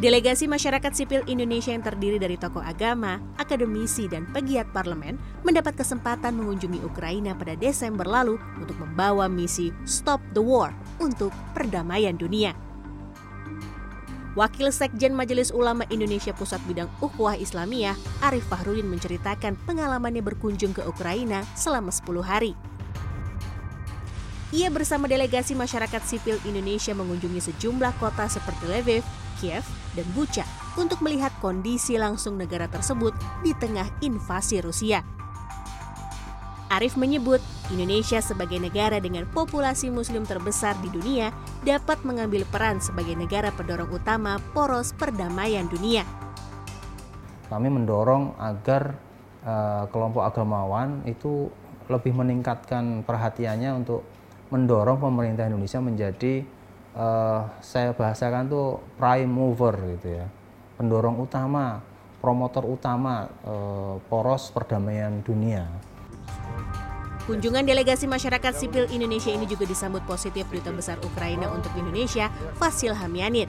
Delegasi masyarakat sipil Indonesia yang terdiri dari tokoh agama, akademisi, dan pegiat parlemen mendapat kesempatan mengunjungi Ukraina pada Desember lalu untuk membawa misi Stop the War untuk perdamaian dunia. Wakil Sekjen Majelis Ulama Indonesia Pusat Bidang Ukhuwah Islamiyah, Arif Fahrudin menceritakan pengalamannya berkunjung ke Ukraina selama 10 hari. Ia bersama delegasi masyarakat sipil Indonesia mengunjungi sejumlah kota seperti Lviv, Kiev, dan Bucha untuk melihat kondisi langsung negara tersebut di tengah invasi Rusia. Arif menyebut Indonesia sebagai negara dengan populasi muslim terbesar di dunia dapat mengambil peran sebagai negara pendorong utama poros perdamaian dunia. Kami mendorong agar uh, kelompok agamawan itu lebih meningkatkan perhatiannya untuk mendorong pemerintah Indonesia menjadi uh, saya bahasakan tuh prime mover gitu ya, pendorong utama, promotor utama uh, poros perdamaian dunia. Kunjungan delegasi masyarakat sipil Indonesia ini juga disambut positif Duta Besar Ukraina untuk Indonesia, Fasil Hamianit.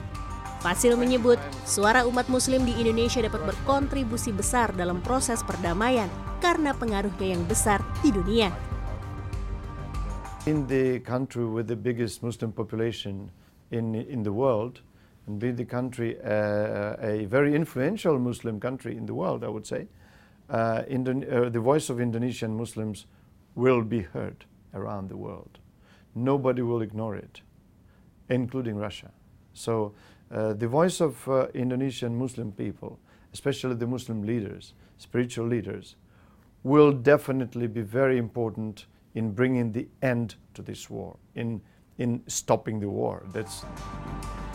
Fasil menyebut suara umat muslim di Indonesia dapat berkontribusi besar dalam proses perdamaian karena pengaruhnya yang besar di dunia. In the country with the biggest Muslim population in, in the world, and being the country uh, a very influential Muslim country in the world, I would say, uh, uh, the voice of Indonesian Muslims will be heard around the world. Nobody will ignore it, including Russia. So uh, the voice of uh, Indonesian Muslim people, especially the Muslim leaders, spiritual leaders, will definitely be very important in bringing the end to this war, in, in stopping the war. That's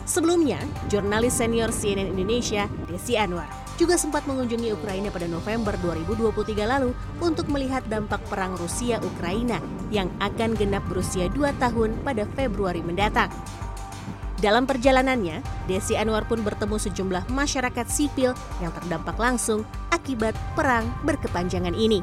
Sebelumnya, jurnalis senior CNN Indonesia, Desi Anwar, juga sempat mengunjungi Ukraina pada November 2023 lalu untuk melihat dampak perang Rusia-Ukraina yang akan genap berusia dua tahun pada Februari mendatang. Dalam perjalanannya, Desi Anwar pun bertemu sejumlah masyarakat sipil yang terdampak langsung akibat perang berkepanjangan ini.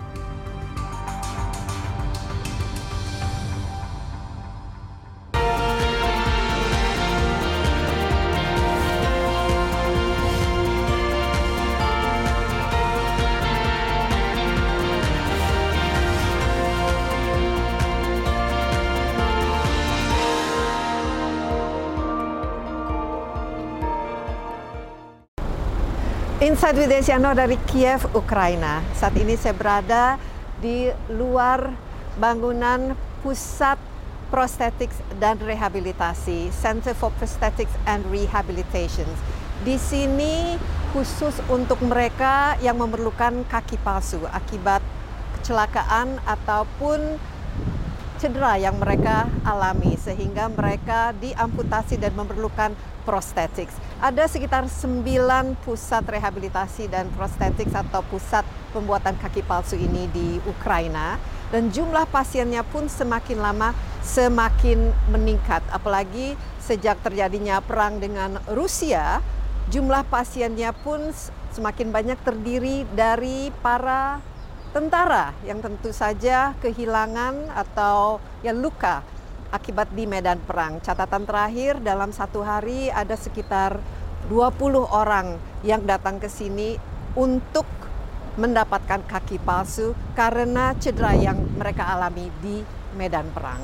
Insight with Desiano dari Kiev, Ukraina. Saat ini saya berada di luar bangunan Pusat Prosthetics dan Rehabilitasi, Center for Prosthetics and Rehabilitation. Di sini khusus untuk mereka yang memerlukan kaki palsu akibat kecelakaan ataupun cedera yang mereka alami sehingga mereka diamputasi dan memerlukan prosthetics. Ada sekitar 9 pusat rehabilitasi dan prosthetics atau pusat pembuatan kaki palsu ini di Ukraina dan jumlah pasiennya pun semakin lama semakin meningkat apalagi sejak terjadinya perang dengan Rusia jumlah pasiennya pun semakin banyak terdiri dari para tentara yang tentu saja kehilangan atau ya luka akibat di medan perang. Catatan terakhir dalam satu hari ada sekitar 20 orang yang datang ke sini untuk mendapatkan kaki palsu karena cedera yang mereka alami di medan perang.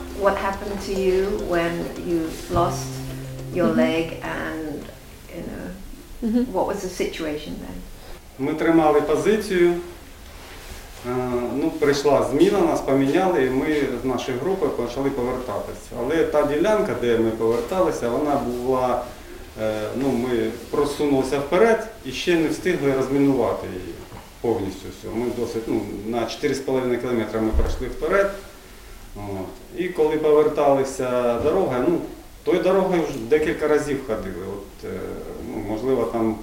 what happened to you when you lost your mm-hmm. leg and you know mm-hmm. what was the situation then? Ми тримали позицію. Ну, Прийшла зміна, нас поміняли, і ми з нашої групи почали повертатися. Але та ділянка, де ми поверталися, вона була е, ну, ми просунулися вперед і ще не встигли розмінувати її повністю. всю. Ми досить ну, на 4,5 кілометра ми пройшли вперед. От. І коли поверталися дорогою, ну, тою дорогою вже декілька разів ходили. От, е, ну, можливо, там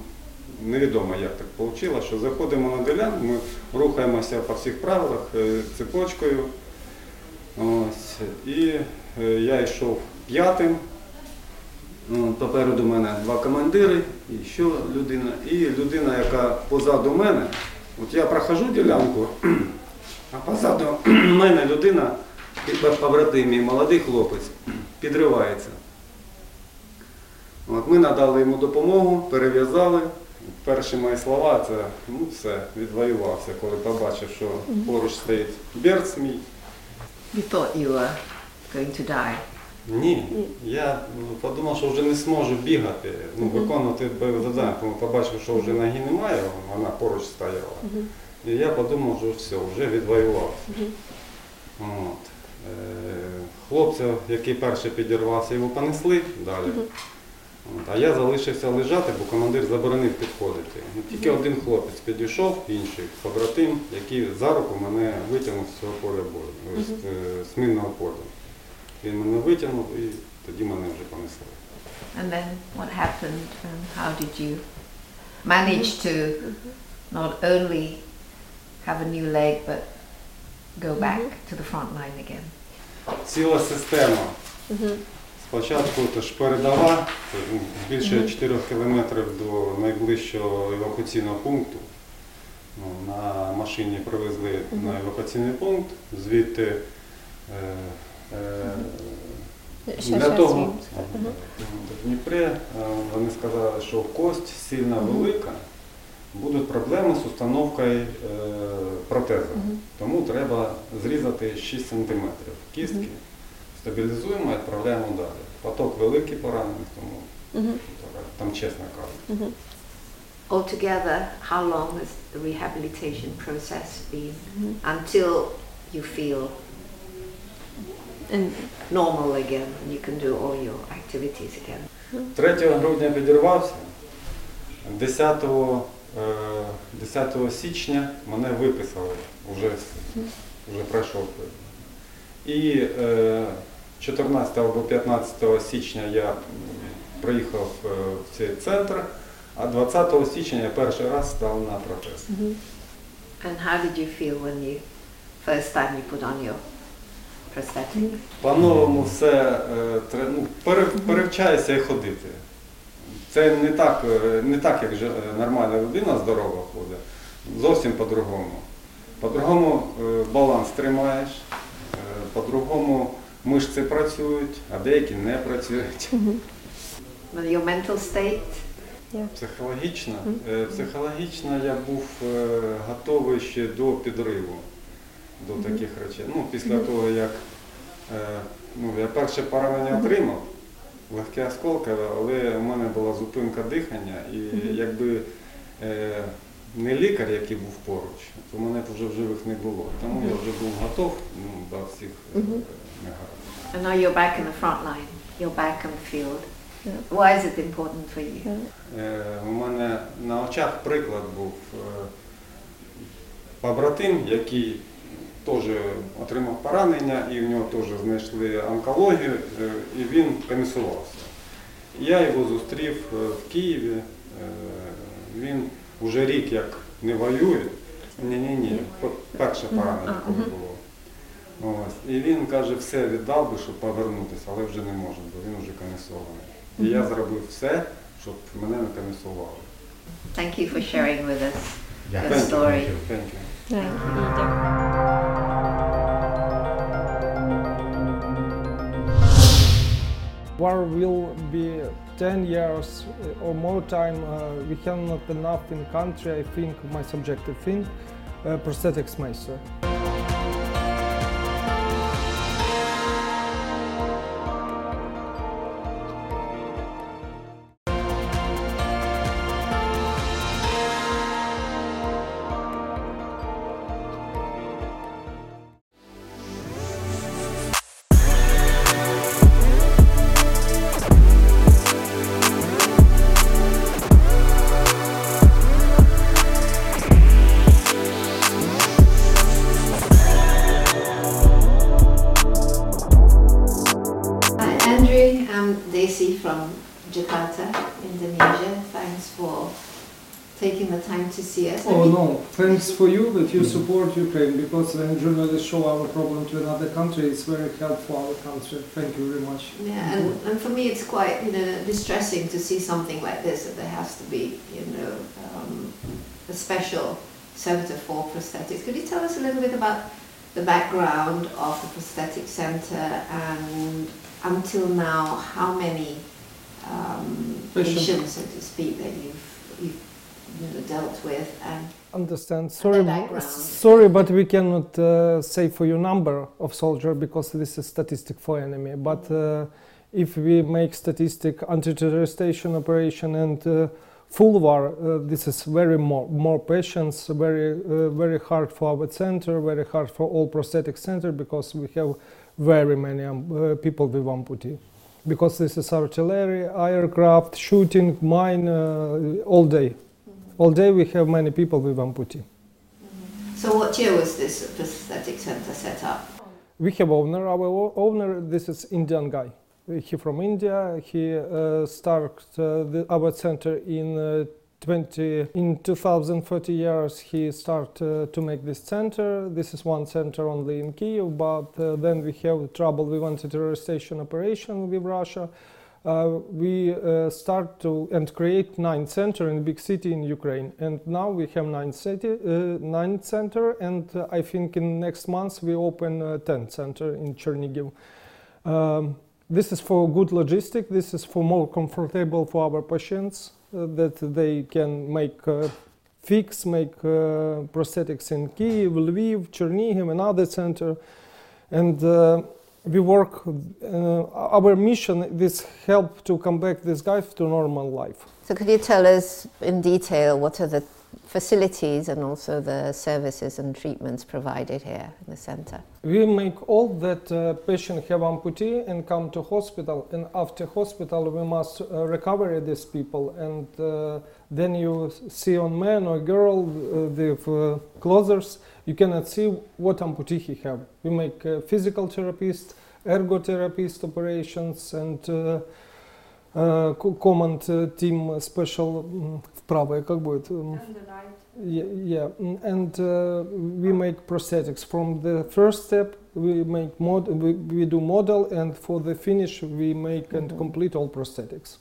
невідомо, як так вийшло, що заходимо на ділянку, ми рухаємося по всіх правилах е, цепочкою. Ось. І е, я йшов п'ятим. Ну, Попереду мене два командири, і ще людина. І людина, яка позаду мене, от я прохожу ділянку, а позаду мене людина, побратим, мій молодий хлопець, підривається. От ми надали йому допомогу, перев'язали. Перші мої слова це ну все, відвоювався, коли побачив, що поруч стоїть берц мій. You thought you were going to die. Ні, я ну, подумав, що вже не зможу бігати, ну, виконувати бойове завдання, тому побачив, що вже ноги немає, вона поруч стояла. І я подумав, що все, вже відвоювався. От. Е, Хлопця, який перший підірвався, його понесли далі. А я залишився лежати, бо командир заборонив підходити. Тільки один хлопець підійшов, інший побратим, який за руку мене витягнув з цього поля бою, з, е, з мінного поля. Він мене витягнув і тоді мене вже понесли. And then what happened and how did you manage to not only have a new leg but go back to the front line again? Ціла система. Спочатку то ж передова, це ну, більше 4 кілометрів до найближчого евакуаційного пункту. Ну, на машині привезли на евакуаційний пункт, звідти е, е, для того в Дніпрі е, вони сказали, що кость сильно велика, будуть проблеми з установкою е, протезу. Тому треба зрізати 6 см кістки, стабілізуємо і відправляємо далі. Поток великий поранених, тому там чесно кажуть. Altogether, how long has the rehabilitation process been? Until you feel normal again and you can do all your activities again? 3 грудня підірвався, 10, е, 10 січня мене виписали, вже, вже пройшов. І е, 14 або 15 січня я приїхав е, в цей центр, а 20 січня я перший раз став на протез. And how did you feel when you first time you put on your prosthetic? По-новому все е, ну, перевчаюся і ходити. Це не так, е, не так, як е, нормальна людина здорова ходить, зовсім по-другому. По-другому е, баланс тримаєш, по-другому мишці працюють, а деякі не працюють. Your mental state? Психологічно, психологічно я був готовий ще до підриву, до таких речей. Ну, після того, як ну, я перше поранення отримав, легке осколкове, але у мене була зупинка дихання, і якби е, не лікар, який був поруч, то мене вже в живих не було. Тому я вже був готов ну, до всіх е, негаразд. And now you're back in the front line. You're back on the field. Why is it important for you? Е, У мене на очах приклад був побратим, який теж отримав поранення, і в нього теж знайшли онкологію, е, і він комісувався. Я його зустрів е, в Києві. е, Він вже рік як не воює. Ні-ні-ні, перше поранення коли було. Ось. І він каже, все віддав би, щоб повернутися, але вже не може, бо він вже комісований. І я зробив все, щоб мене не комісували. Thank you for sharing with us Thank your you. Thank you. War will be 10 years uh, or more time. Uh, we have not enough in country, I think, my subjective thing, uh, prosthetics master. Thanks for you that you support Ukraine because when journalists show our problem to another country, it's very helpful for our country. Thank you very much. Yeah, and, and for me it's quite you know distressing to see something like this that there has to be you know um, a special centre for prosthetics. Could you tell us a little bit about the background of the prosthetic centre and until now how many um, patients, so to speak, that you've, you've you know, dealt with and Understand. Sorry, sorry, but we cannot uh, say for you number of soldier because this is statistic for enemy. But uh, if we make statistic anti-terroristation operation and uh, full war, uh, this is very more more patients, very uh, very hard for our center, very hard for all prosthetic center because we have very many um, uh, people with amputee. Because this is artillery, aircraft, shooting, mine, all day. All day we have many people with amputee. so what year was this prosthetic centre set up? We have owner. Our owner, this is Indian guy. He from India. He uh, started uh, the, our center in uh, 20 in 2030 years. He start uh, to make this center. This is one center only in Kiev, but uh, then we have trouble We with anti-terroristation operation with Russia. Uh, we uh, start to and create nine center in big city in Ukraine, and now we have nine city, uh, nine center, and uh, I think in next month we open uh, ten center in Chernigiv. Um, this is for good logistic. This is for more comfortable for our patients uh, that they can make fix, make prosthetics in Kiev, Lviv, Chernihiv, and other center, and. We work uh, our mission is help to come back this guy to normal life. So could you tell us in detail what are the facilities and also the services and treatments provided here in the centre? we make all that uh, patient have amputee and come to hospital. And after hospital we must uh, recover these people. And uh, then you see on man or girl uh, the uh, closers you cannot see what amputee he have. We make uh, physical therapist ergotherapist operations and uh, co- command team special м, вправо как будет м, Yeah, yeah. mm, and uh, we make prosthetics. From the first step, we make mod, we, we do model, and for the finish, we make and complete all prosthetics.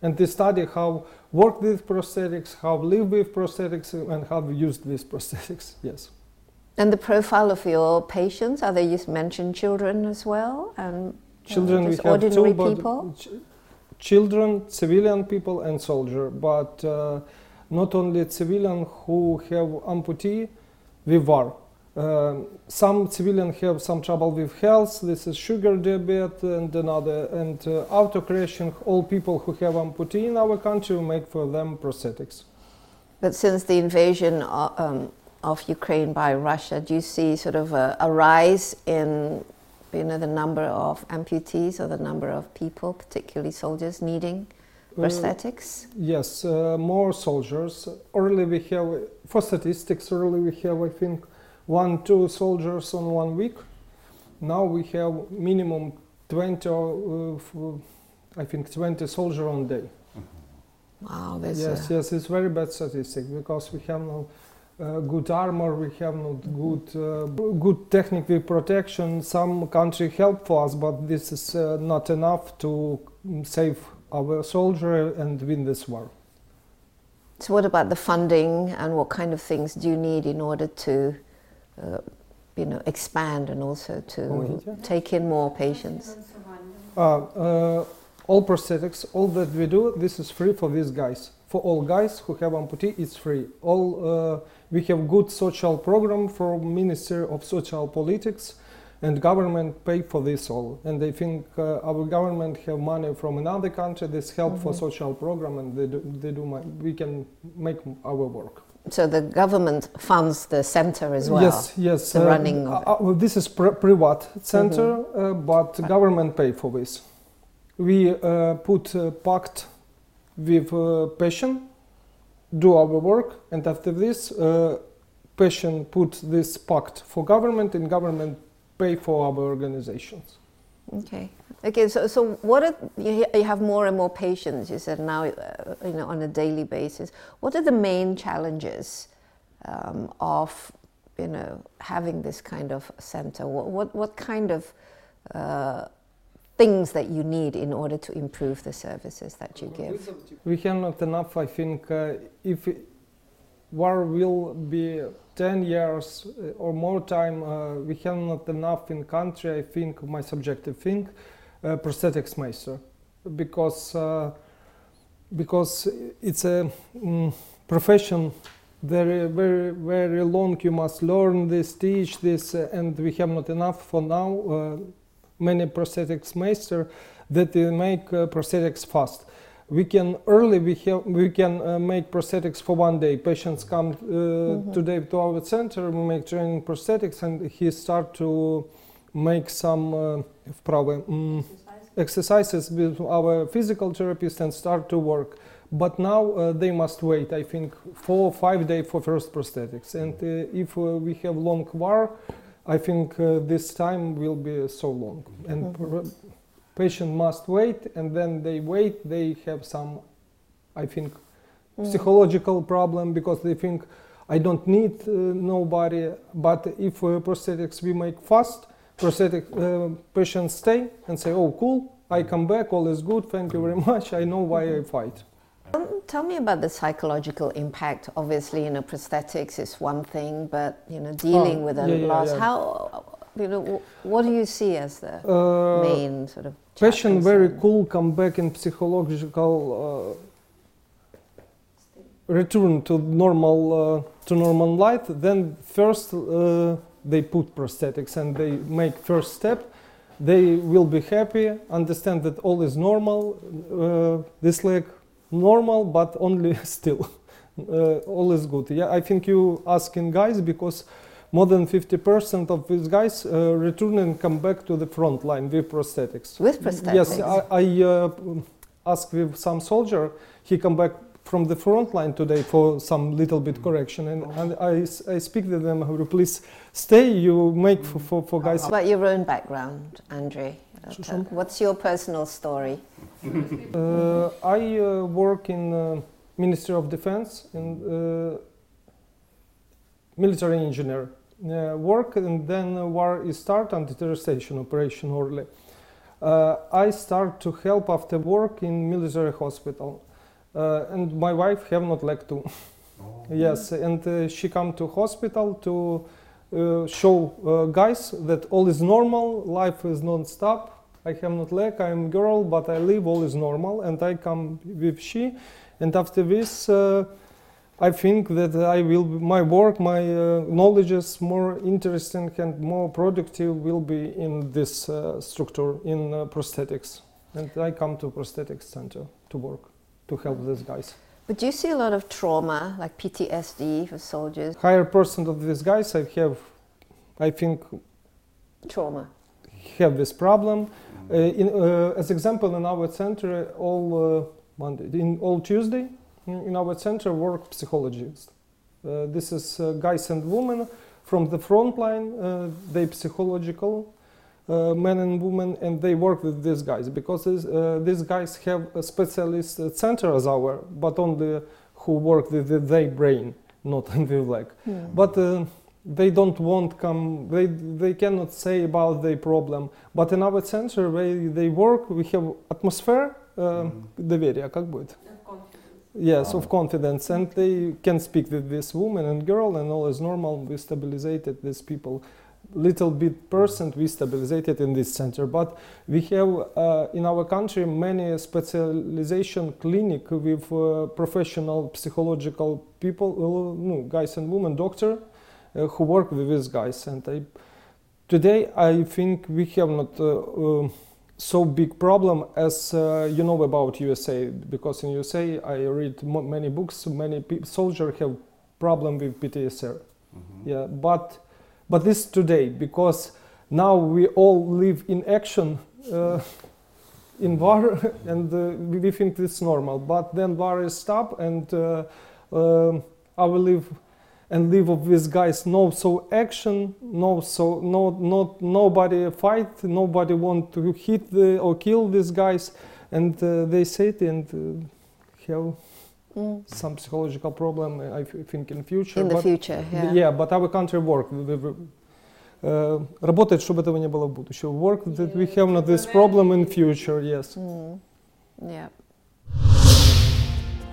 And they study how work with prosthetics, how live with prosthetics, and how use these prosthetics. Yes. And the profile of your patients, are they you mentioned children as well? And uh, Children, we just have ordinary two, but people? ch- children, civilian people, and soldier. But uh, not only civilian who have amputee with war. Um, some civilian have some trouble with health. This is sugar diabetes and another and uh, auto crashing. All people who have amputee in our country we make for them prosthetics. But since the invasion of, um, of Ukraine by Russia, do you see sort of a, a rise in you know, the number of amputees or the number of people, particularly soldiers, needing Uh, prosthetics? Yes, uh, more soldiers. Early we have, for statistics, early we have, I think, one, two soldiers on one week. Now we have minimum 20, uh, I think, 20 soldiers on day. Wow, there's Yes, yes, it's very bad statistic because we have no uh, good armor, we have not good uh, good technical protection. Some country help for us, but this is uh, not enough to save our soldier and win this war. So, what about the funding and what kind of things do you need in order to, uh, you know, expand and also to oh, yeah. take in more patients? Uh, all prosthetics, all that we do, this is free for these guys. For all guys who have amputee, it's free. All uh, we have good social program from Ministry of Social Politics, and government pay for this all. And I think uh, our government have money from another country. This help for social program, and they do, they do. My, we can make our work. So, the government funds the center as well? Yes, yes. the running of uh, uh, this is pri- private center, uh, but government pay for this. We uh, put uh, pact with uh, patient, do our work, and after this, uh, patient put this pact for government, and government pay for our organizations. Okay. Okay, so, so what are, you, you have more and more patients, you said now, uh, you know, on a daily basis. What are the main challenges um, of, you know, having this kind of center? What, what, what kind of uh, things that you need in order to improve the services that you give? We have not enough, I think, uh, if war will be 10 years uh, or more time, uh, we have not enough in country, I think, my subjective thing, uh, prosthetics master, because uh, because it's a mm, profession very very very long. You must learn this, teach this, uh, and we have not enough for now many prosthetics master that they make uh, prosthetics fast. We can early we have we can uh, make prosthetics for one day. Patients come uh, mm-hmm. today to our center. We make training prosthetics, and he start to make some uh, probably, mm, exercises with our physical therapist and start to work but now uh, they must wait i think four or five days for first prosthetics and mm-hmm. uh, if uh, we have long war I think uh, this time will be so long. And pr- patient must wait, and then they wait. They have some, I think, psychological problem because they think I don't need uh, nobody. But if uh, prosthetics we make fast, prosthetic patients stay and say, "Oh, cool, I come back, all is good, thank you very much. I know why I fight." Um, tell me about the psychological impact. Obviously, you know, prosthetics is one thing, but you know, dealing Oh, with a yeah, loss. yeah. How, you know, what do you see as the Uh, main sort of patient very cool come back in psychological uh, return to normal uh, to normal life then first uh, they put prosthetics and they make first step they will be happy understand that all is normal uh, this leg normal but only still uh, all is good yeah i think you asking guys because more than 50% of these guys uh, return and come back to the front line with prosthetics. with prosthetics? Yes, I, I uh, asked with some soldier, he come back from the front line today for some little bit correction, and, and I, I speak to them, please stay, you make for, for, for guys. About your own background, Andre. Susan? What's your personal story? Uh, I uh, work in uh, Ministry of Defense in uh, military engineer uh, work, and then uh, war is start anti-terrorization operation early. Uh, I start to help after work in military hospital, uh, and my wife have not leg too. Yes, and uh, she come to hospital to uh, show uh, guys that all is normal, life is non-stop. I have not leg, I am girl, but I live, all is normal, and I come with she. And after this, uh, I think that I will, my work, my uh, knowledge is more interesting and more productive will be in this uh, structure, in uh, prosthetics. And I come to prosthetics center to work, to help these guys. But do you see a lot of trauma, like PTSD for soldiers? Higher percent of these guys I have, I think, Trauma. have this problem. Uh, in, uh, as example, in our center, all uh, Monday, in all Tuesday, in in our center work psychologists. Uh, this is uh, guys and women from the front line. Uh, they psychological uh, men and women, and they work with these guys because this, uh, these guys have a specialist uh, center as our, but only who work with the, their brain, not in the leg. But uh, they don't want come. They they cannot say about their problem. But in our center, where they work, we have atmosphere, uh, доверия, как будет? Yes, of confidence, and they can speak with this woman and girl, and all is normal. We stabilizated these people, little bit percent we stabilizated in this center. But we have uh, in our country many specialization clinic with uh, professional psychological people, uh, no, guys and women, doctor, uh, who work with these guys. And I, today I think we have not. Uh, uh, so big problem as uh, you know about USA because in USA I read many books many soldiers have problem with PTSR yeah but but this today because now we all live in action uh, in war and uh, we think it's normal but then war is stop and uh, um, our live and live with these guys. No so action, no so no not nobody fight, nobody want to hit the, or kill these guys, and uh, they sit and uh, have some psychological problem. I f- think in future. In the but- future, yeah. yeah, but our country work. We- we- uh, работает, чтобы этого не было в будущем. Work that we have not this problem in future. Yes. Yeah.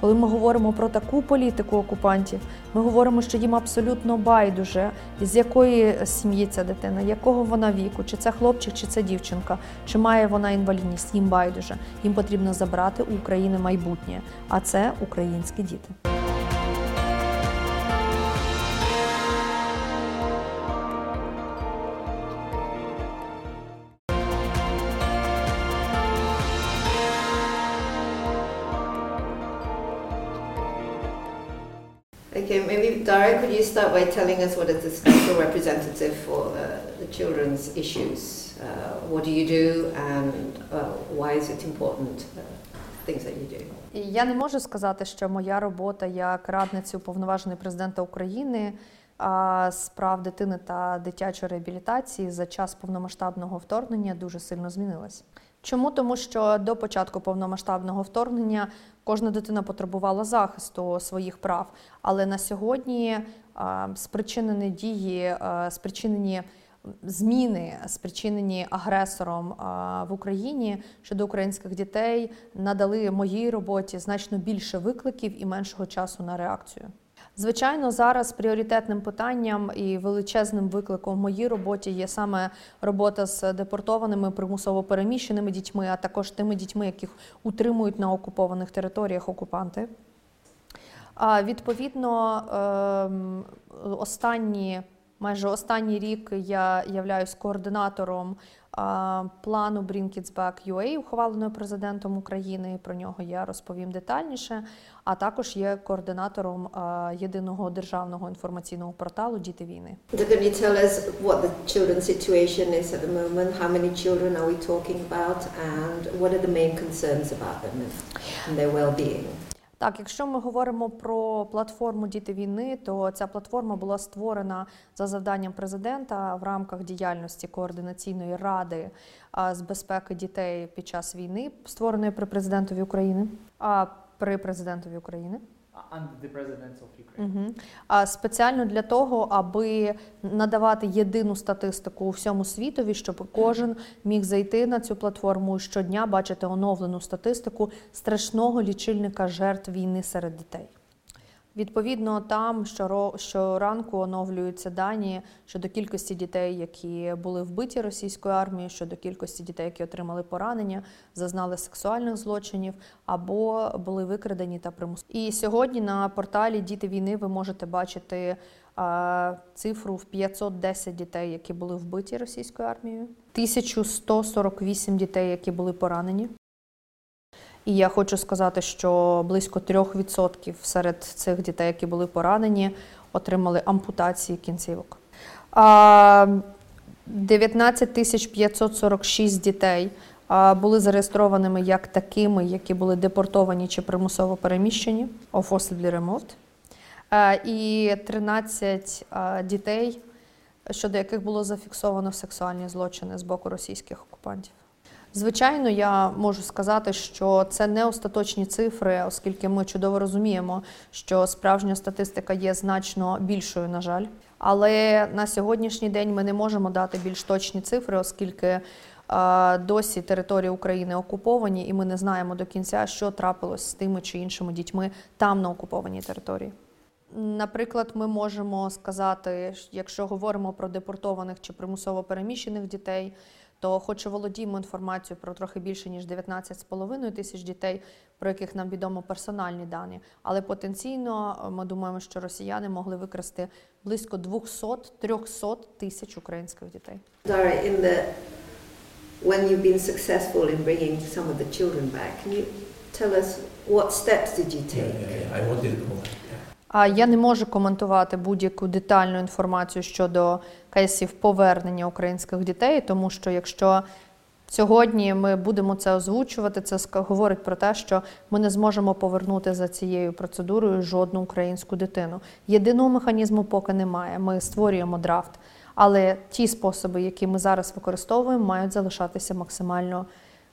коли ми говоримо про таку політику окупантів, ми говоримо, що їм абсолютно байдуже, з якої сім'ї ця дитина, якого вона віку, чи це хлопчик, чи це дівчинка, чи має вона інвалідність, їм байдуже. Їм потрібно забрати у України майбутнє, а це українські діти. You start by telling us what is the special representative for uh, the children's issues? Uh, what do you do, and uh, why is it important? Uh, things that you do. І Я не можу сказати, що моя робота як радниці уповноваженої президента України а, з прав дитини та дитячої реабілітації за час повномасштабного вторгнення дуже сильно змінилась. Чому? Тому що до початку повномасштабного вторгнення кожна дитина потребувала захисту своїх прав. Але на сьогодні спричинені дії, спричинені зміни, спричинені агресором в Україні щодо українських дітей, надали моїй роботі значно більше викликів і меншого часу на реакцію. Звичайно, зараз пріоритетним питанням і величезним викликом в моїй роботі є саме робота з депортованими примусово переміщеними дітьми, а також тими дітьми, яких утримують на окупованих територіях окупанти. Відповідно, ем, останні, майже останній рік я являюсь координатором плану Bring Kids Back UA, ухваленого президентом України. Про нього я розповім детальніше. А також є координатором єдиного державного інформаційного порталу Діти війни. Can you tell us what the children's situation is at the moment? How many children are we talking about, and what are the main concerns about them and their well-being? Так, якщо ми говоримо про платформу Діти війни, то ця платформа була створена за завданням президента в рамках діяльності координаційної ради з безпеки дітей під час війни, створеної при президентові України. При президентові України. Угу. А спеціально для того, аби надавати єдину статистику у всьому світові, щоб кожен міг зайти на цю платформу і щодня, бачити оновлену статистику страшного лічильника жертв війни серед дітей. Відповідно, там щоранку оновлюються дані щодо кількості дітей, які були вбиті російською армією, щодо кількості дітей, які отримали поранення, зазнали сексуальних злочинів або були викрадені та примус. І сьогодні на порталі Діти війни ви можете бачити цифру в 510 дітей, які були вбиті російською армією, 1148 дітей, які були поранені. І я хочу сказати, що близько 3% серед цих дітей, які були поранені, отримали ампутації кінцівок. 19 тисяч 546 дітей були зареєстрованими як такими, які були депортовані чи примусово переміщені, removed. Е, І 13 дітей, щодо яких було зафіксовано сексуальні злочини з боку російських окупантів. Звичайно, я можу сказати, що це не остаточні цифри, оскільки ми чудово розуміємо, що справжня статистика є значно більшою, на жаль. Але на сьогоднішній день ми не можемо дати більш точні цифри, оскільки е, досі території України окуповані, і ми не знаємо до кінця, що трапилось з тими чи іншими дітьми там на окупованій території. Наприклад, ми можемо сказати, якщо говоримо про депортованих чи примусово переміщених дітей, то хоч і володіємо інформацією про трохи більше ніж 19,5 тисяч дітей, про яких нам відомо персональні дані, але потенційно е, ми думаємо, що росіяни могли викрасти близько 200-300 тисяч українських дітей. Dara, in the when you've been successful in bringing some of the children back, can you tell us what steps did you take? yeah, yeah. I wanted to. А я не можу коментувати будь-яку детальну інформацію щодо кейсів повернення українських дітей, тому що якщо Сьогодні ми будемо це озвучувати. Це говорить про те, що ми не зможемо повернути за цією процедурою жодну українську дитину. Єдиного механізму поки немає. Ми створюємо драфт, але ті способи, які ми зараз використовуємо, мають залишатися максимально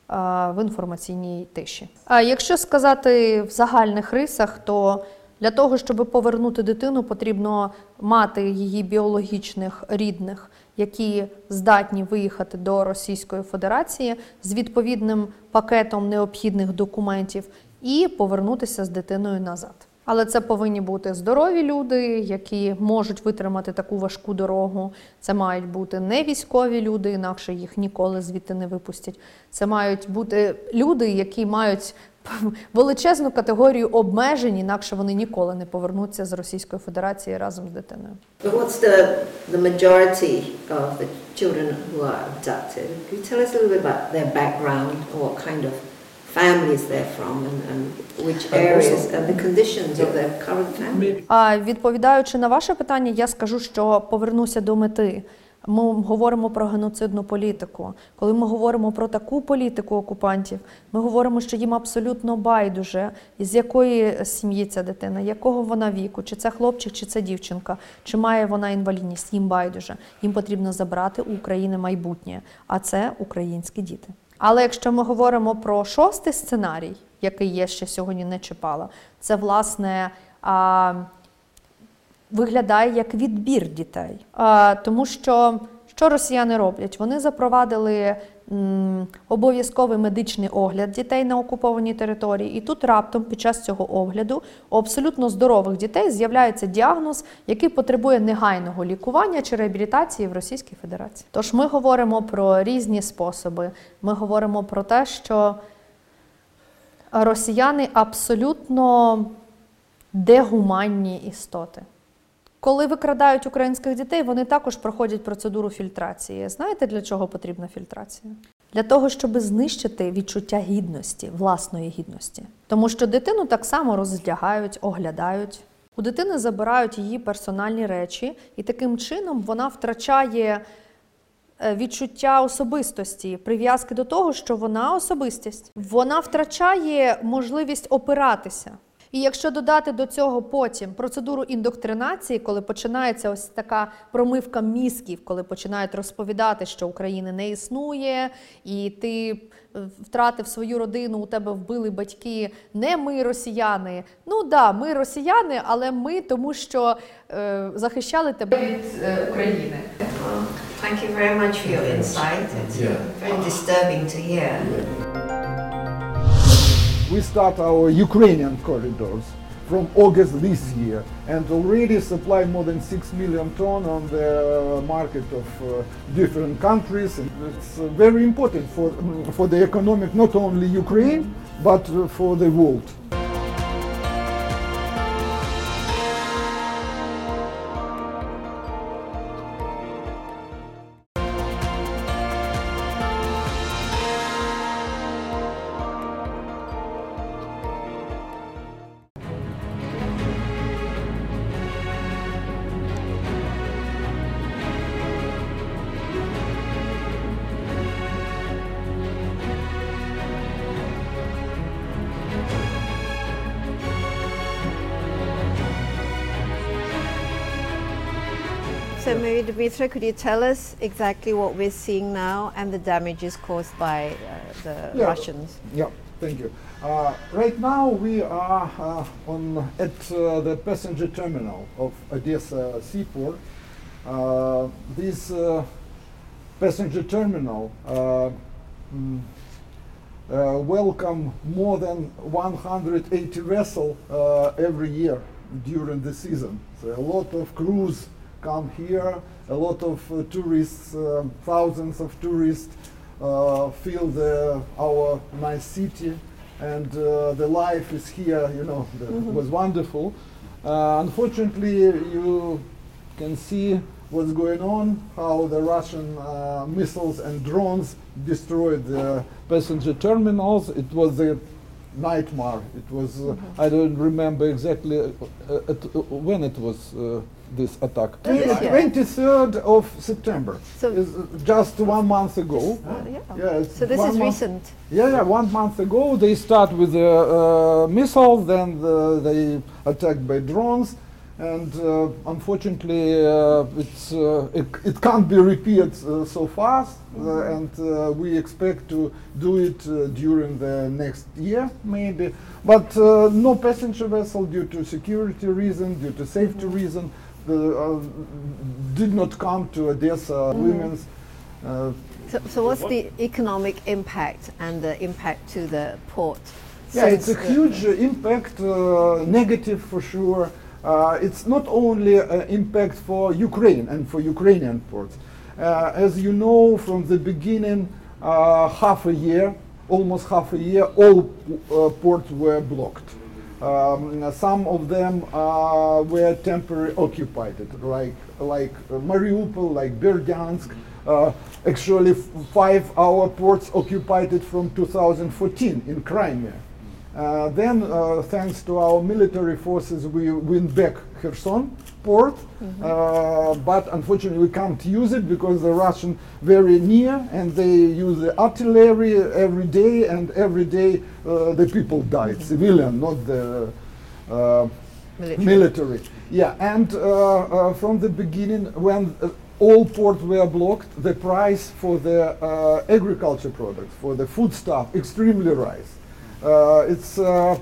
е, в інформаційній тиші. А якщо сказати в загальних рисах, то для того, щоб повернути дитину, потрібно мати її біологічних рідних, які здатні виїхати до Російської Федерації з відповідним пакетом необхідних документів і повернутися з дитиною назад. Але це повинні бути здорові люди, які можуть витримати таку важку дорогу. Це мають бути не військові люди, інакше їх ніколи звідти не випустять. Це мають бути люди, які мають величезну категорію обмежень, інакше вони ніколи не повернуться з Російської Федерації разом з дитиною. What's the, the majority of the children who are abducted? Can you tell us a little bit about their background, or what kind of families they're from, and, and which areas, and the conditions of their current family? А відповідаючи на ваше питання, я скажу, що повернуся до мети. Ми говоримо про геноцидну політику. Коли ми говоримо про таку політику окупантів, ми говоримо, що їм абсолютно байдуже, з якої сім'ї ця дитина, якого вона віку, чи це хлопчик, чи це дівчинка, чи має вона інвалідність. Їм байдуже. Їм потрібно забрати у України майбутнє, а це українські діти. Але якщо ми говоримо про шостий сценарій, який я ще сьогодні не чіпала, це власне. Виглядає як відбір дітей. Тому що що росіяни роблять? Вони запровадили обов'язковий медичний огляд дітей на окупованій території, і тут раптом під час цього огляду у абсолютно здорових дітей з'являється діагноз, який потребує негайного лікування чи реабілітації в Російській Федерації. Тож ми говоримо про різні способи. Ми говоримо про те, що росіяни абсолютно дегуманні істоти. Коли викрадають українських дітей, вони також проходять процедуру фільтрації. Знаєте, для чого потрібна фільтрація? Для того, щоб знищити відчуття гідності, власної гідності. Тому що дитину так само роздягають, оглядають. У дитини забирають її персональні речі, і таким чином вона втрачає е, відчуття особистості, прив'язки до того, що вона особистість. Вона втрачає можливість опиратися. І якщо додати до цього потім процедуру індоктринації, коли починається ось така промивка мізків, коли починають розповідати, що України не існує, і ти е, втратив свою родину, у тебе вбили батьки, не ми росіяни. Ну да, ми росіяни, але ми тому, що е, захищали тебе від е, України. Thank you very much for your insight. It's Yeah. very disturbing to hear. We start our Ukrainian corridors from August this year and already supply more than 6 million ton on the market of uh, different countries. And it's uh, very important for, for the economic, not only Ukraine, but uh, for the world. Maybe could you tell us exactly what we're seeing now and the damages caused by uh, the Yeah. Russians? Yeah, thank you. Uh, right now we are uh, on at uh, the passenger terminal of Odessa seaport. Uh, this uh, passenger terminal uh, mm, uh, welcome more than 180 vessels uh, every year during the season. So a lot of crews come here, a lot of uh, tourists, uh, thousands of tourists uh, feel the, our nice city and uh, the life is here, you know, the, was wonderful. Uh, unfortunately, you can see what's going on, how the Russian uh, missiles and drones destroyed the passenger terminals. It was a nightmare. It was, uh, I don't remember exactly uh, uh, at, uh, when it was uh, this attack. This year? 23rd of September. So- is just one month ago. yeah. Yeah, So this is recent. Yeah, yeah, one month ago they start with the uh, missiles, then the, they attacked by drones, and uh, unfortunately uh, it's, uh, it, it can't be repeated uh, so fast, uh, and uh, we expect to do it uh, during the next year maybe. But uh, no passenger vessel due to security reason, due to safety reason, the, uh, did not come to Odessa women's. Uh, So, so what's the economic impact and the impact to the port? Yeah, it's a huge uh, impact, uh, negative for sure. Uh, it's not only an impact for Ukraine and for Ukrainian ports. Uh, as you know, from the beginning, uh, half a year, almost half a year, all uh, ports were blocked. Um, some of them uh, were temporarily occupied, like like Mariupol, like Berdyansk. Uh, actually, f- five our ports occupied it from 2014 in Crimea. Uh, then, uh, thanks to our military forces, we win back Kherson port, uh, but unfortunately we can't use it because the Russian very near and they use the artillery every day and every day uh, the people died, civilian, not the uh, Military. military. Yeah, and uh, uh, from the beginning, when uh, all ports were blocked, the price for the uh, agriculture products, for the food stuff, extremely rise. Uh, it's uh,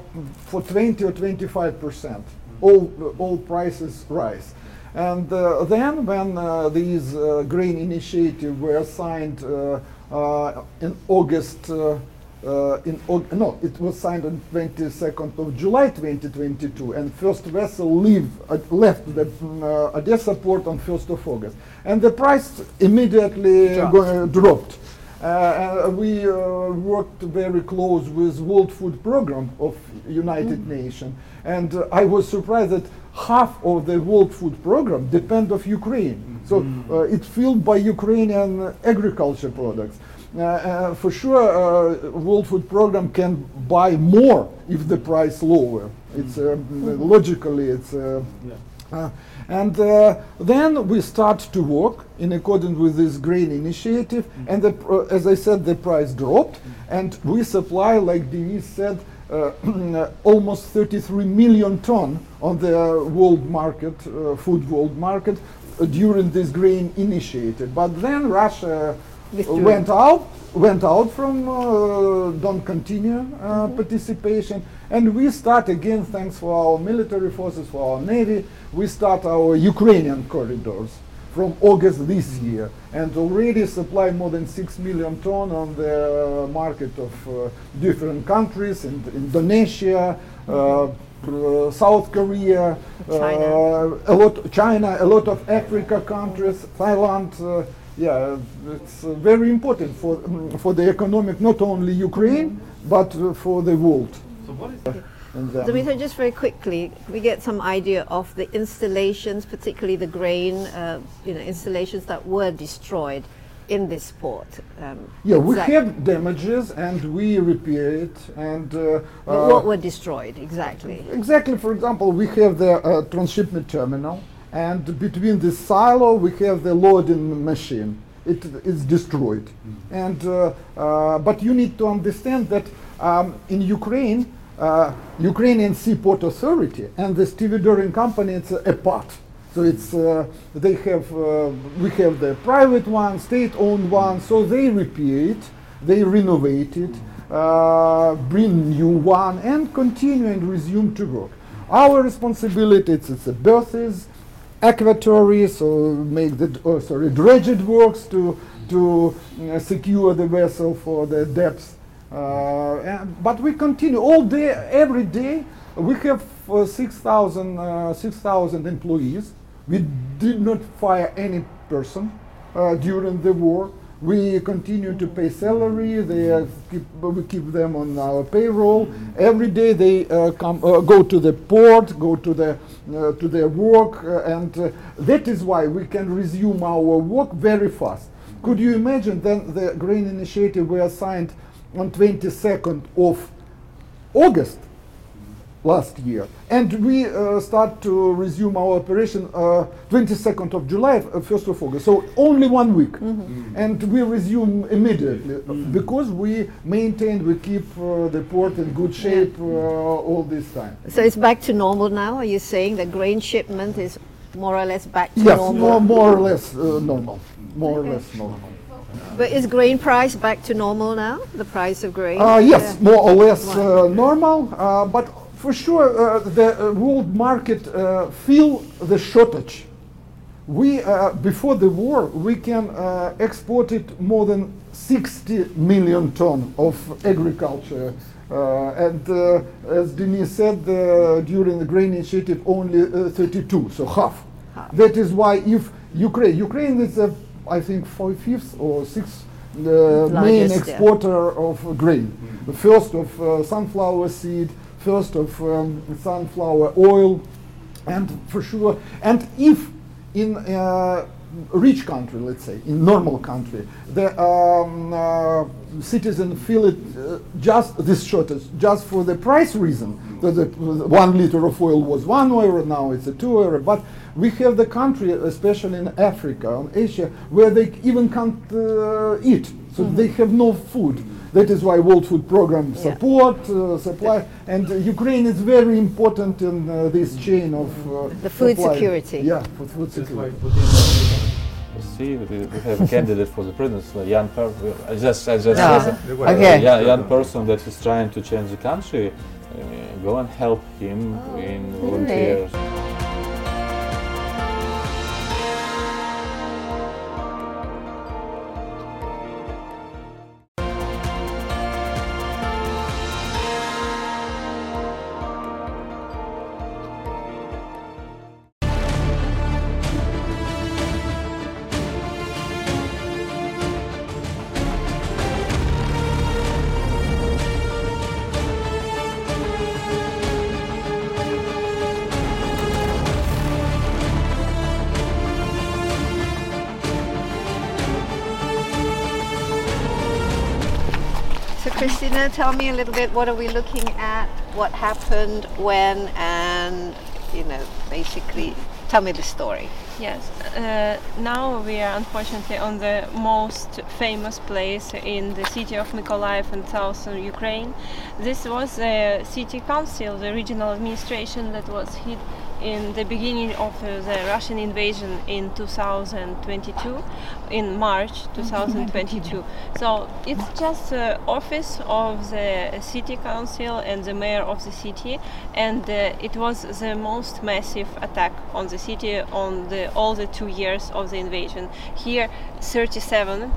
for 20 or 25 percent. All all prices rise. And uh, then, when uh, these uh, grain initiative were signed uh, uh, in August, uh, in Aug- no, it was signed on 22nd of July 2022, and first vessel leave, uh, left the mm, uh, Odessa port on 1st of August, and the price immediately Dropped. dropped. Uh, we uh, worked very close with World Food Program of United Nations, and uh, I was surprised that half of the World Food Program depend of Ukraine. So uh, it's filled by Ukrainian agriculture products. Uh, uh, for sure, uh, World Food Program can buy more if the price lower. It's uh, logically it's. Uh, uh, and uh, then we start to work in accordance with this grain initiative, and the, pr- as I said, the price dropped, and we supply, like Denise said, uh, almost 33 million ton on the world market, uh, food world market, uh, during this grain initiative. But then Russia went out, went out from uh, don't continue uh, participation, and we start again. Thanks for our military forces, for our navy, we start our Ukrainian corridors from August this year, and already supply more than six million ton on the market of uh, different countries, in Indonesia. Uh, uh, South Korea, China. uh, a lot China, a lot of Africa countries, Thailand. Uh, yeah, it's uh, very important for mm, for the economic, not only Ukraine, but uh, for the world. So what is And, um, Dmitry, just very quickly, we get some idea of the installations, particularly the grain, uh, you know, installations that were destroyed in this port. Um, yeah, we exact- have damages and we repair it. And uh, but uh, what were destroyed exactly? Exactly, for example, we have the uh, transshipment terminal, and between the silo we have the loading machine. It is destroyed. And, uh, uh, but you need to understand that um, in Ukraine, uh, Ukrainian Seaport Authority and the stevedoring company, it's a part. So it's uh, they have uh, we have the private one, state-owned one. So they repair it, they renovate it, uh, bring new one, and continue and resume to work. Our responsibility it's, it's the berths, aquatory, so make the oh, sorry dredged works to to uh, secure the vessel for the depth. Uh, and, but we continue all day, every day. We have uh, 6,000 uh, 6,000 employees. We did not fire any person uh, during the war. We continue to pay salary. They keep, we keep them on our payroll. Every day they uh, come, uh, go to the port, go to the uh, to their work, and that is why we can resume our work very fast. Could you imagine then the grain initiative were signed on 22nd of August, last year. And we uh, start to resume our operation uh, 22nd of July, uh, 1st of August. So only one week. And we resume immediately because we maintain, we keep uh, the port in good shape uh, all this time. So it's back to normal now. Are you saying the grain shipment is more or less back to Yes, normal? more, more or less normal. More or less normal. But is grain price back to normal now? The price of grain? Uh, yes, Yeah. more or less uh, normal, uh, but for sure uh, the uh, world market uh, feel the shortage. We uh, before the war we can uh, export it more than 60 million ton of agriculture. Uh, and uh, as Denis said, uh, during the grain initiative, only uh, 32, so half. That is why if Ukraine, Ukraine is, uh, I think, five fifths or sixth uh, main Largest, yeah. exporter of grain. The first of uh, sunflower seed, first of um, sunflower oil, and for sure, and if in a rich country, let's say, in normal country, the um, uh, citizen feel it uh, just this shortage, just for the price reason. That the, one liter of oil was one euro, now it's a two euro. But we have the country, especially in Africa and Asia, where they even can't uh, eat, so they have no food. That is why World Food Program Yeah. support, uh, supply, and uh, Ukraine is very important in uh, this chain of uh, The food supply. security. Yeah, for food security. See, we we have a candidate for the presidency, a young person. I just, I just Ah, said, okay. a young, young person that is trying to change the country. Uh, go and help him in volunteers. So Christina, tell me a little bit. What are we looking at? What happened when? And you know, basically, tell me the story. Yes, uh, now we are unfortunately on the most famous place in the city of Mykolaiv in southern Ukraine. This was the city council, the regional administration that was hit in the beginning of uh, the Russian invasion in 2022, in March 2022. so it's just the office of the city council and the mayor of the city, and uh, it was the most massive attack on the city on the all the two years of the invasion. Here, 37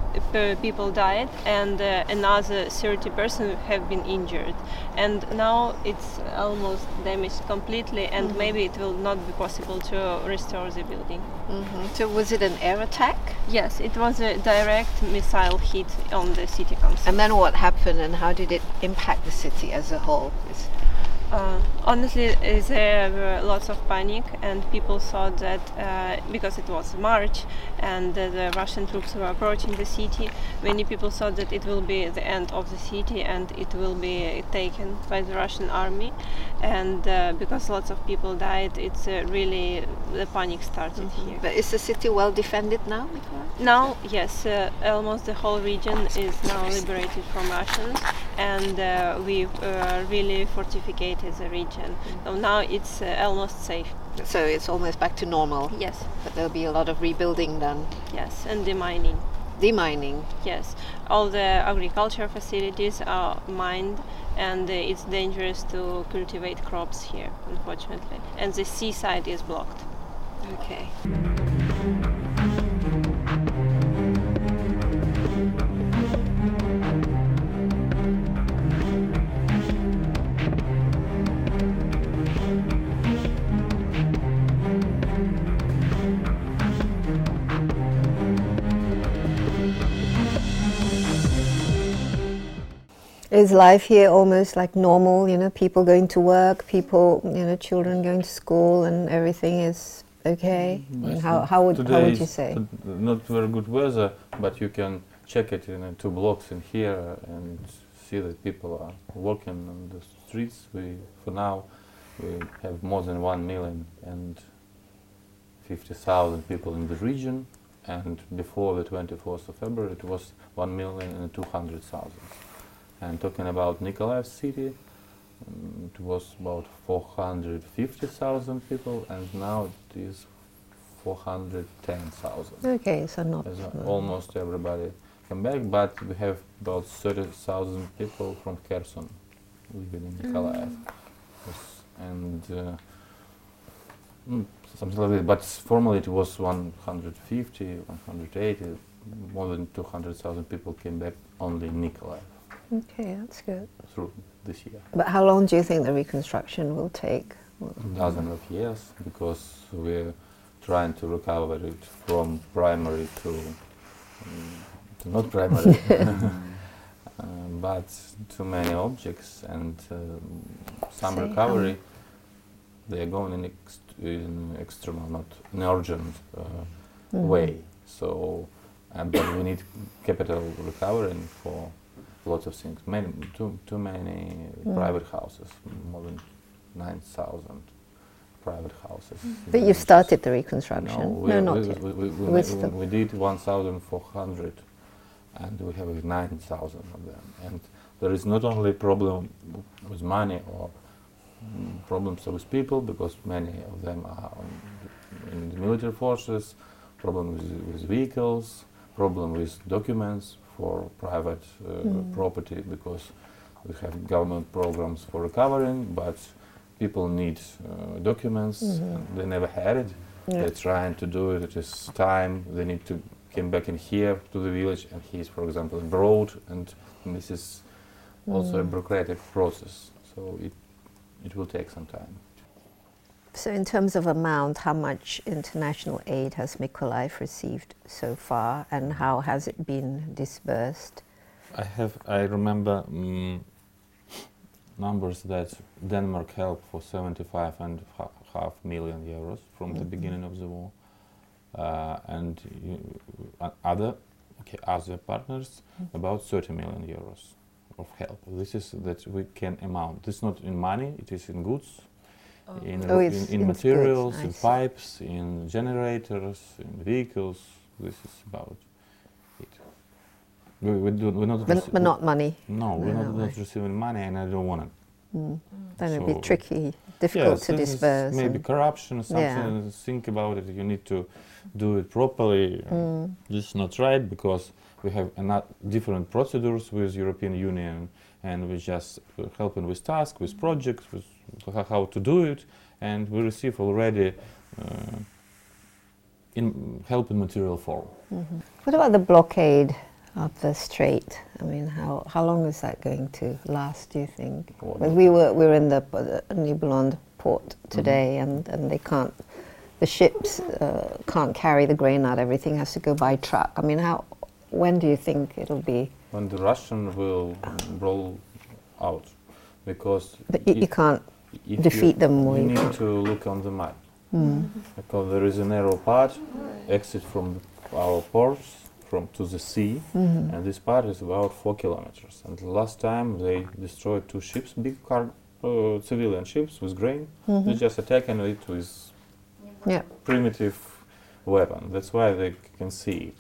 people died, and uh, another 30 persons have been injured. And now it's almost damaged completely, and maybe it will not be possible to restore the building. hmm So was it an air attack? Yes, it was a direct missile hit on the city council. And then what happened? And how did it impact the city as a whole? Is- Uh, honestly, there were lots of panic, and people thought that uh, because it was March and uh, the Russian troops were approaching the city, many people thought that it will be the end of the city and it will be taken by the Russian army. And uh, because lots of people died, it's uh, really the panic started here. But is the city well defended now? Now, yes, uh, almost the whole region is now liberated from Russians, and uh, we uh, fortificated the region. So now it's uh, almost safe. So it's almost back to normal. Yes, But there'll be a lot of rebuilding done. yes, and demining. Demining. Yes, all the agriculture facilities are mined, and uh, it's dangerous to cultivate crops here, unfortunately. And the seaside is blocked. Okay. Is life here almost like normal? You know, people going to work, people, you know, children going to school, and everything is okay. Mm, I how, how would how Today would you say? Not very good weather, but you can check it in two blocks in here and see that people are walking on the streets. We, for now, we have more than one million and fifty thousand people in the region, and before the 24th of February it was 1 million and 200,000. And talking about Nikolaev city, um, it was about 450,000 people, and now it is 410,000. Okay, so not As, mm. almost everybody come back, but we have about 30,000 people from Kherson living in Nikolaev. Yes, And uh, mm, something like that. But formally it was 150, 180, more than 200,000 people came back only in Nikolaev Okay, that's good. through this year. But how long do you think the reconstruction will take? dozen of years because we're trying to recover it from primary to, um, to not primary, um, but too many objects and um, some Say how recovery. They are going in, ex- in external, not in urgent uh, Mhm. way. So, uh, but we need capital recovering for lots of things. Many, too, too many Mm. private houses, more than 9,000 private houses. But you've started the reconstruction. No, we, No, not we, yet. we, we, we, We're ma- still- we did 1,400 and we have 9,000 of them. And there is not only problem with money or mm, problems with people because many of them are in the military forces, problem with, with vehicles, problem with documents for private uh, Mm. property because we have government programs for recovering, but people need uh, documents Mhm. and they never had it. Yeah. They're trying to do it. It is time. They need to come back in here to the village, and he is, for example, abroad, and this is also a Mm. bureaucratic process. So it it will take some time. So, in terms of amount, how much international aid has Mykolaiv received so far, and how has it been dispersed? I have. I remember mm numbers that Denmark helped for 75 and ha- half million euros from the Mhm. beginning of the war, uh, and uh, other okay, other partners about 30 million euros of help. This is that we can amount. This is not in money; it is in goods, in, Oh, in, in in materials, goods, in pipes, in generators, in vehicles. This is about it. We, we do, we're not. But, but not money. no, we're not, No, not receiving money, and I don't want it. Mm. Then it'd be tricky, difficult yes, to disperse. Maybe corruption, something. Yeah. Think about it. You need to do it properly. Mm. This is not right because we have another different procedures with European Union, and we're just helping with tasks, with projects, with ho- how to do it, and we receive already uh, in help in material form. Mhm. What about the blockade of the strait? I mean, how, how long is that going to last, do you think? What- Because we were, we were in the uh, Nibelund port Mm-hmm. today, and, and they can't, the ships uh, can't carry the grain out, everything has to go by truck. I mean, how, when do you think it'll be? When the Russian will roll out, because But you, you can't defeat you, them You need to look on the map Mm. because there is a narrow path exit from our ports from to the sea, Mhm. and this part is about four kilometers. And last time they destroyed two ships, big car, uh, civilian ships with grain. They Mhm. just attacking it with Yeah. primitive weapon. That's why they can see.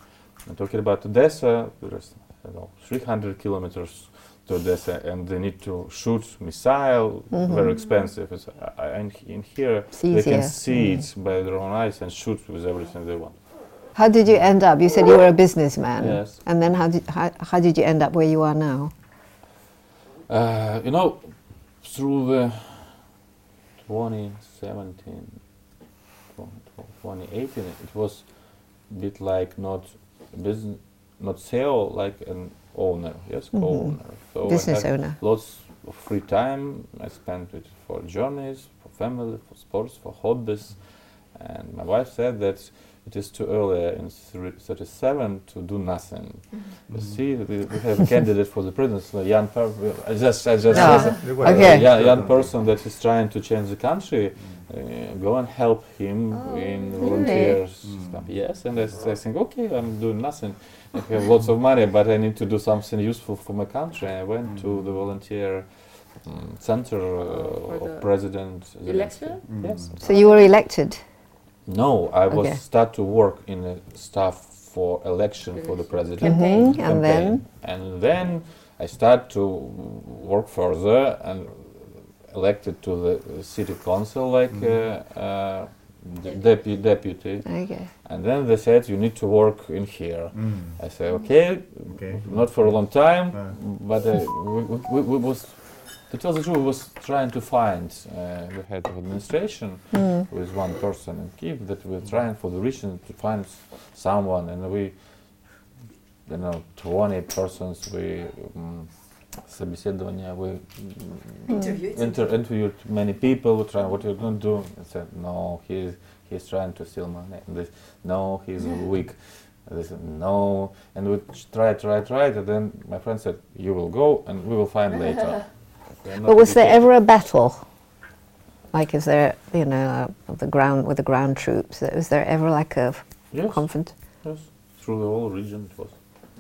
I'm talking about Odessa. There's I don't know 300 kilometers to Odessa, and they need to shoot missile. Mhm. Very expensive. It's, uh, and in here they can see Mm. it by their own eyes and shoot with everything they want. How did you end up? You said you were a businessman. Yes. And then how did, how, how did you end up where you are now? Uh, you know, through the 2017, 2018, it was a bit like not business, not CEO, like an owner, yes, Mhm. co-owner. So I Business had owner. Lots of free time. I spent it for journeys, for family, for sports, for hobbies. And my wife said that it is too early in thir- 37 to do nothing. You see, we, we have a candidate for the presidency, a young person. I just, I just, okay. A young, young person that is trying to change the country. Uh, go and help him in volunteers stuff. Yes, and I think, okay, I'm doing nothing. I have lots of money, but I need to do something useful for my country. I went to the volunteer mm, center uh, the of President Zelensky. election? Yes. So you were elected. No, I was Okay. start to work in the staff for election for the president Campaign. Mhm, and campaign. then? and then I start to work further and elected to the city council like uh, uh, de- depu- deputy. Okay. And then they said you need to work in here. Mm. I said okay, Okay. not for a long time, Uh. but uh, we, we, we, we was to tell the truth, we was trying to find uh, the head of administration Mm. with one person in Kiev that we're trying for the region to find someone, and we, you know, 20 persons we. Um, собеседование, we mm, Interviewed. inter- interviewed many people, trying what you're going to do. And said, no, he's, he's trying to steal money. And this, no, he's weak. And they said, no. And we tried, tried, tried. And then my friend said, you will go and we will find later. We are not But was there educated. ever a battle? Like, is there, you know, uh, the ground with the ground troops? Was there ever like a Yes. conflict? Yes, through the whole region it was.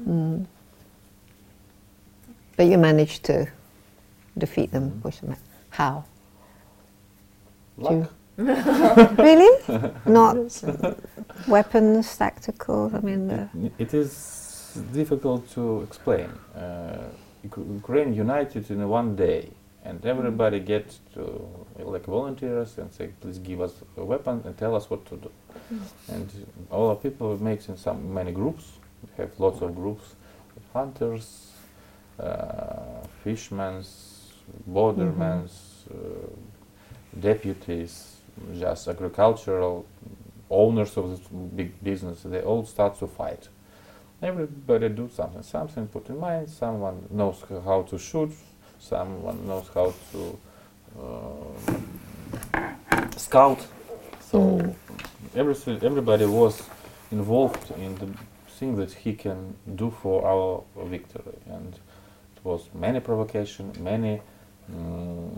Mm. But you managed to defeat them, push them. out. How? Luck. really? Not weapons, tactical. I mean, It is difficult to explain. Uh, Uk- Ukraine united in one day, and mm-hmm. everybody gets to like volunteers and say, please give us a weapon and tell us what to do. Mm-hmm. And all the people makes in some many groups. We have lots of groups, hunters, uh, fishermen, bordermen, uh, deputies, just agricultural owners of this big business. They all start to fight. Everybody do something. Something put in mind. Someone knows how to shoot. Someone knows how to uh, scout. So everything, everybody was involved in the thing that he can do for our victory, and was many provocation, many um,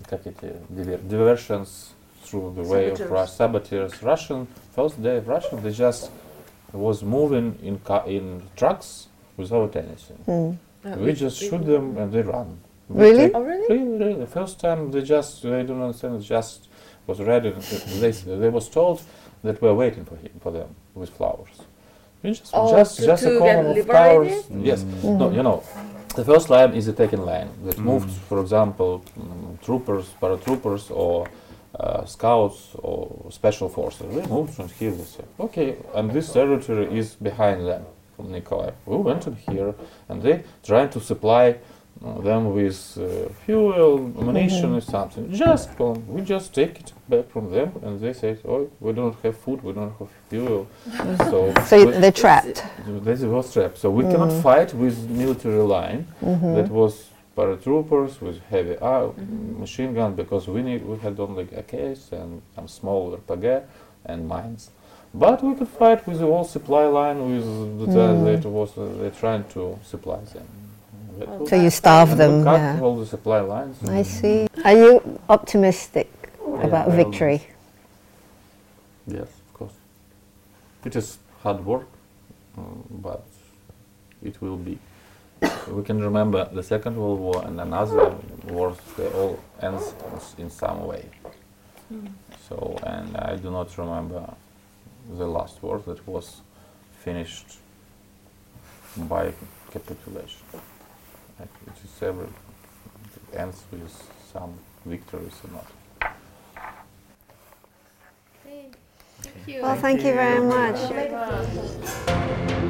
diversions through the way of saboteurs. Russian first day of Russian, they just was moving in ca- in trucks without anything. Mm. We, we just shoot them and they run. Really? Oh, really? Really, really. The first time they just they don't understand. Just was ready. they they was told that we're waiting for him for them with flowers. We just Oh, just to- just to a get column of liberated? towers. Yes. No, you know, the first line is the taken line that moved, for example, mm, troopers, paratroopers, or uh, scouts or special forces. They moved from here they said, okay, and this territory is behind them from Nikolaev. We went in here and they tried to supply them with uh, fuel, ammunition, or something. Just um, we just take it back from them, and they said, "Oh, we don't have food, we don't have fuel." so so we- they're trapped. this was trapped. So we cannot fight with military line Mm-hmm. that was paratroopers with heavy uh, machine gun because we need we had only AKs and some small RPG and mines. But we could fight with the whole supply line with the Mm. that was uh, they're trying to supply them. That So you starve and we them. cut Yeah. all the supply lines. I see. Are you optimistic about I victory? Yes, of course. It is hard work, um, but it will be. we can remember the Second World War and another wars. They all ends in some way. So, and I do not remember the last war that was finished by capitulation. Like, it is every it ends with some victories or not. Thank you. Well, thank you very much. Bye-bye.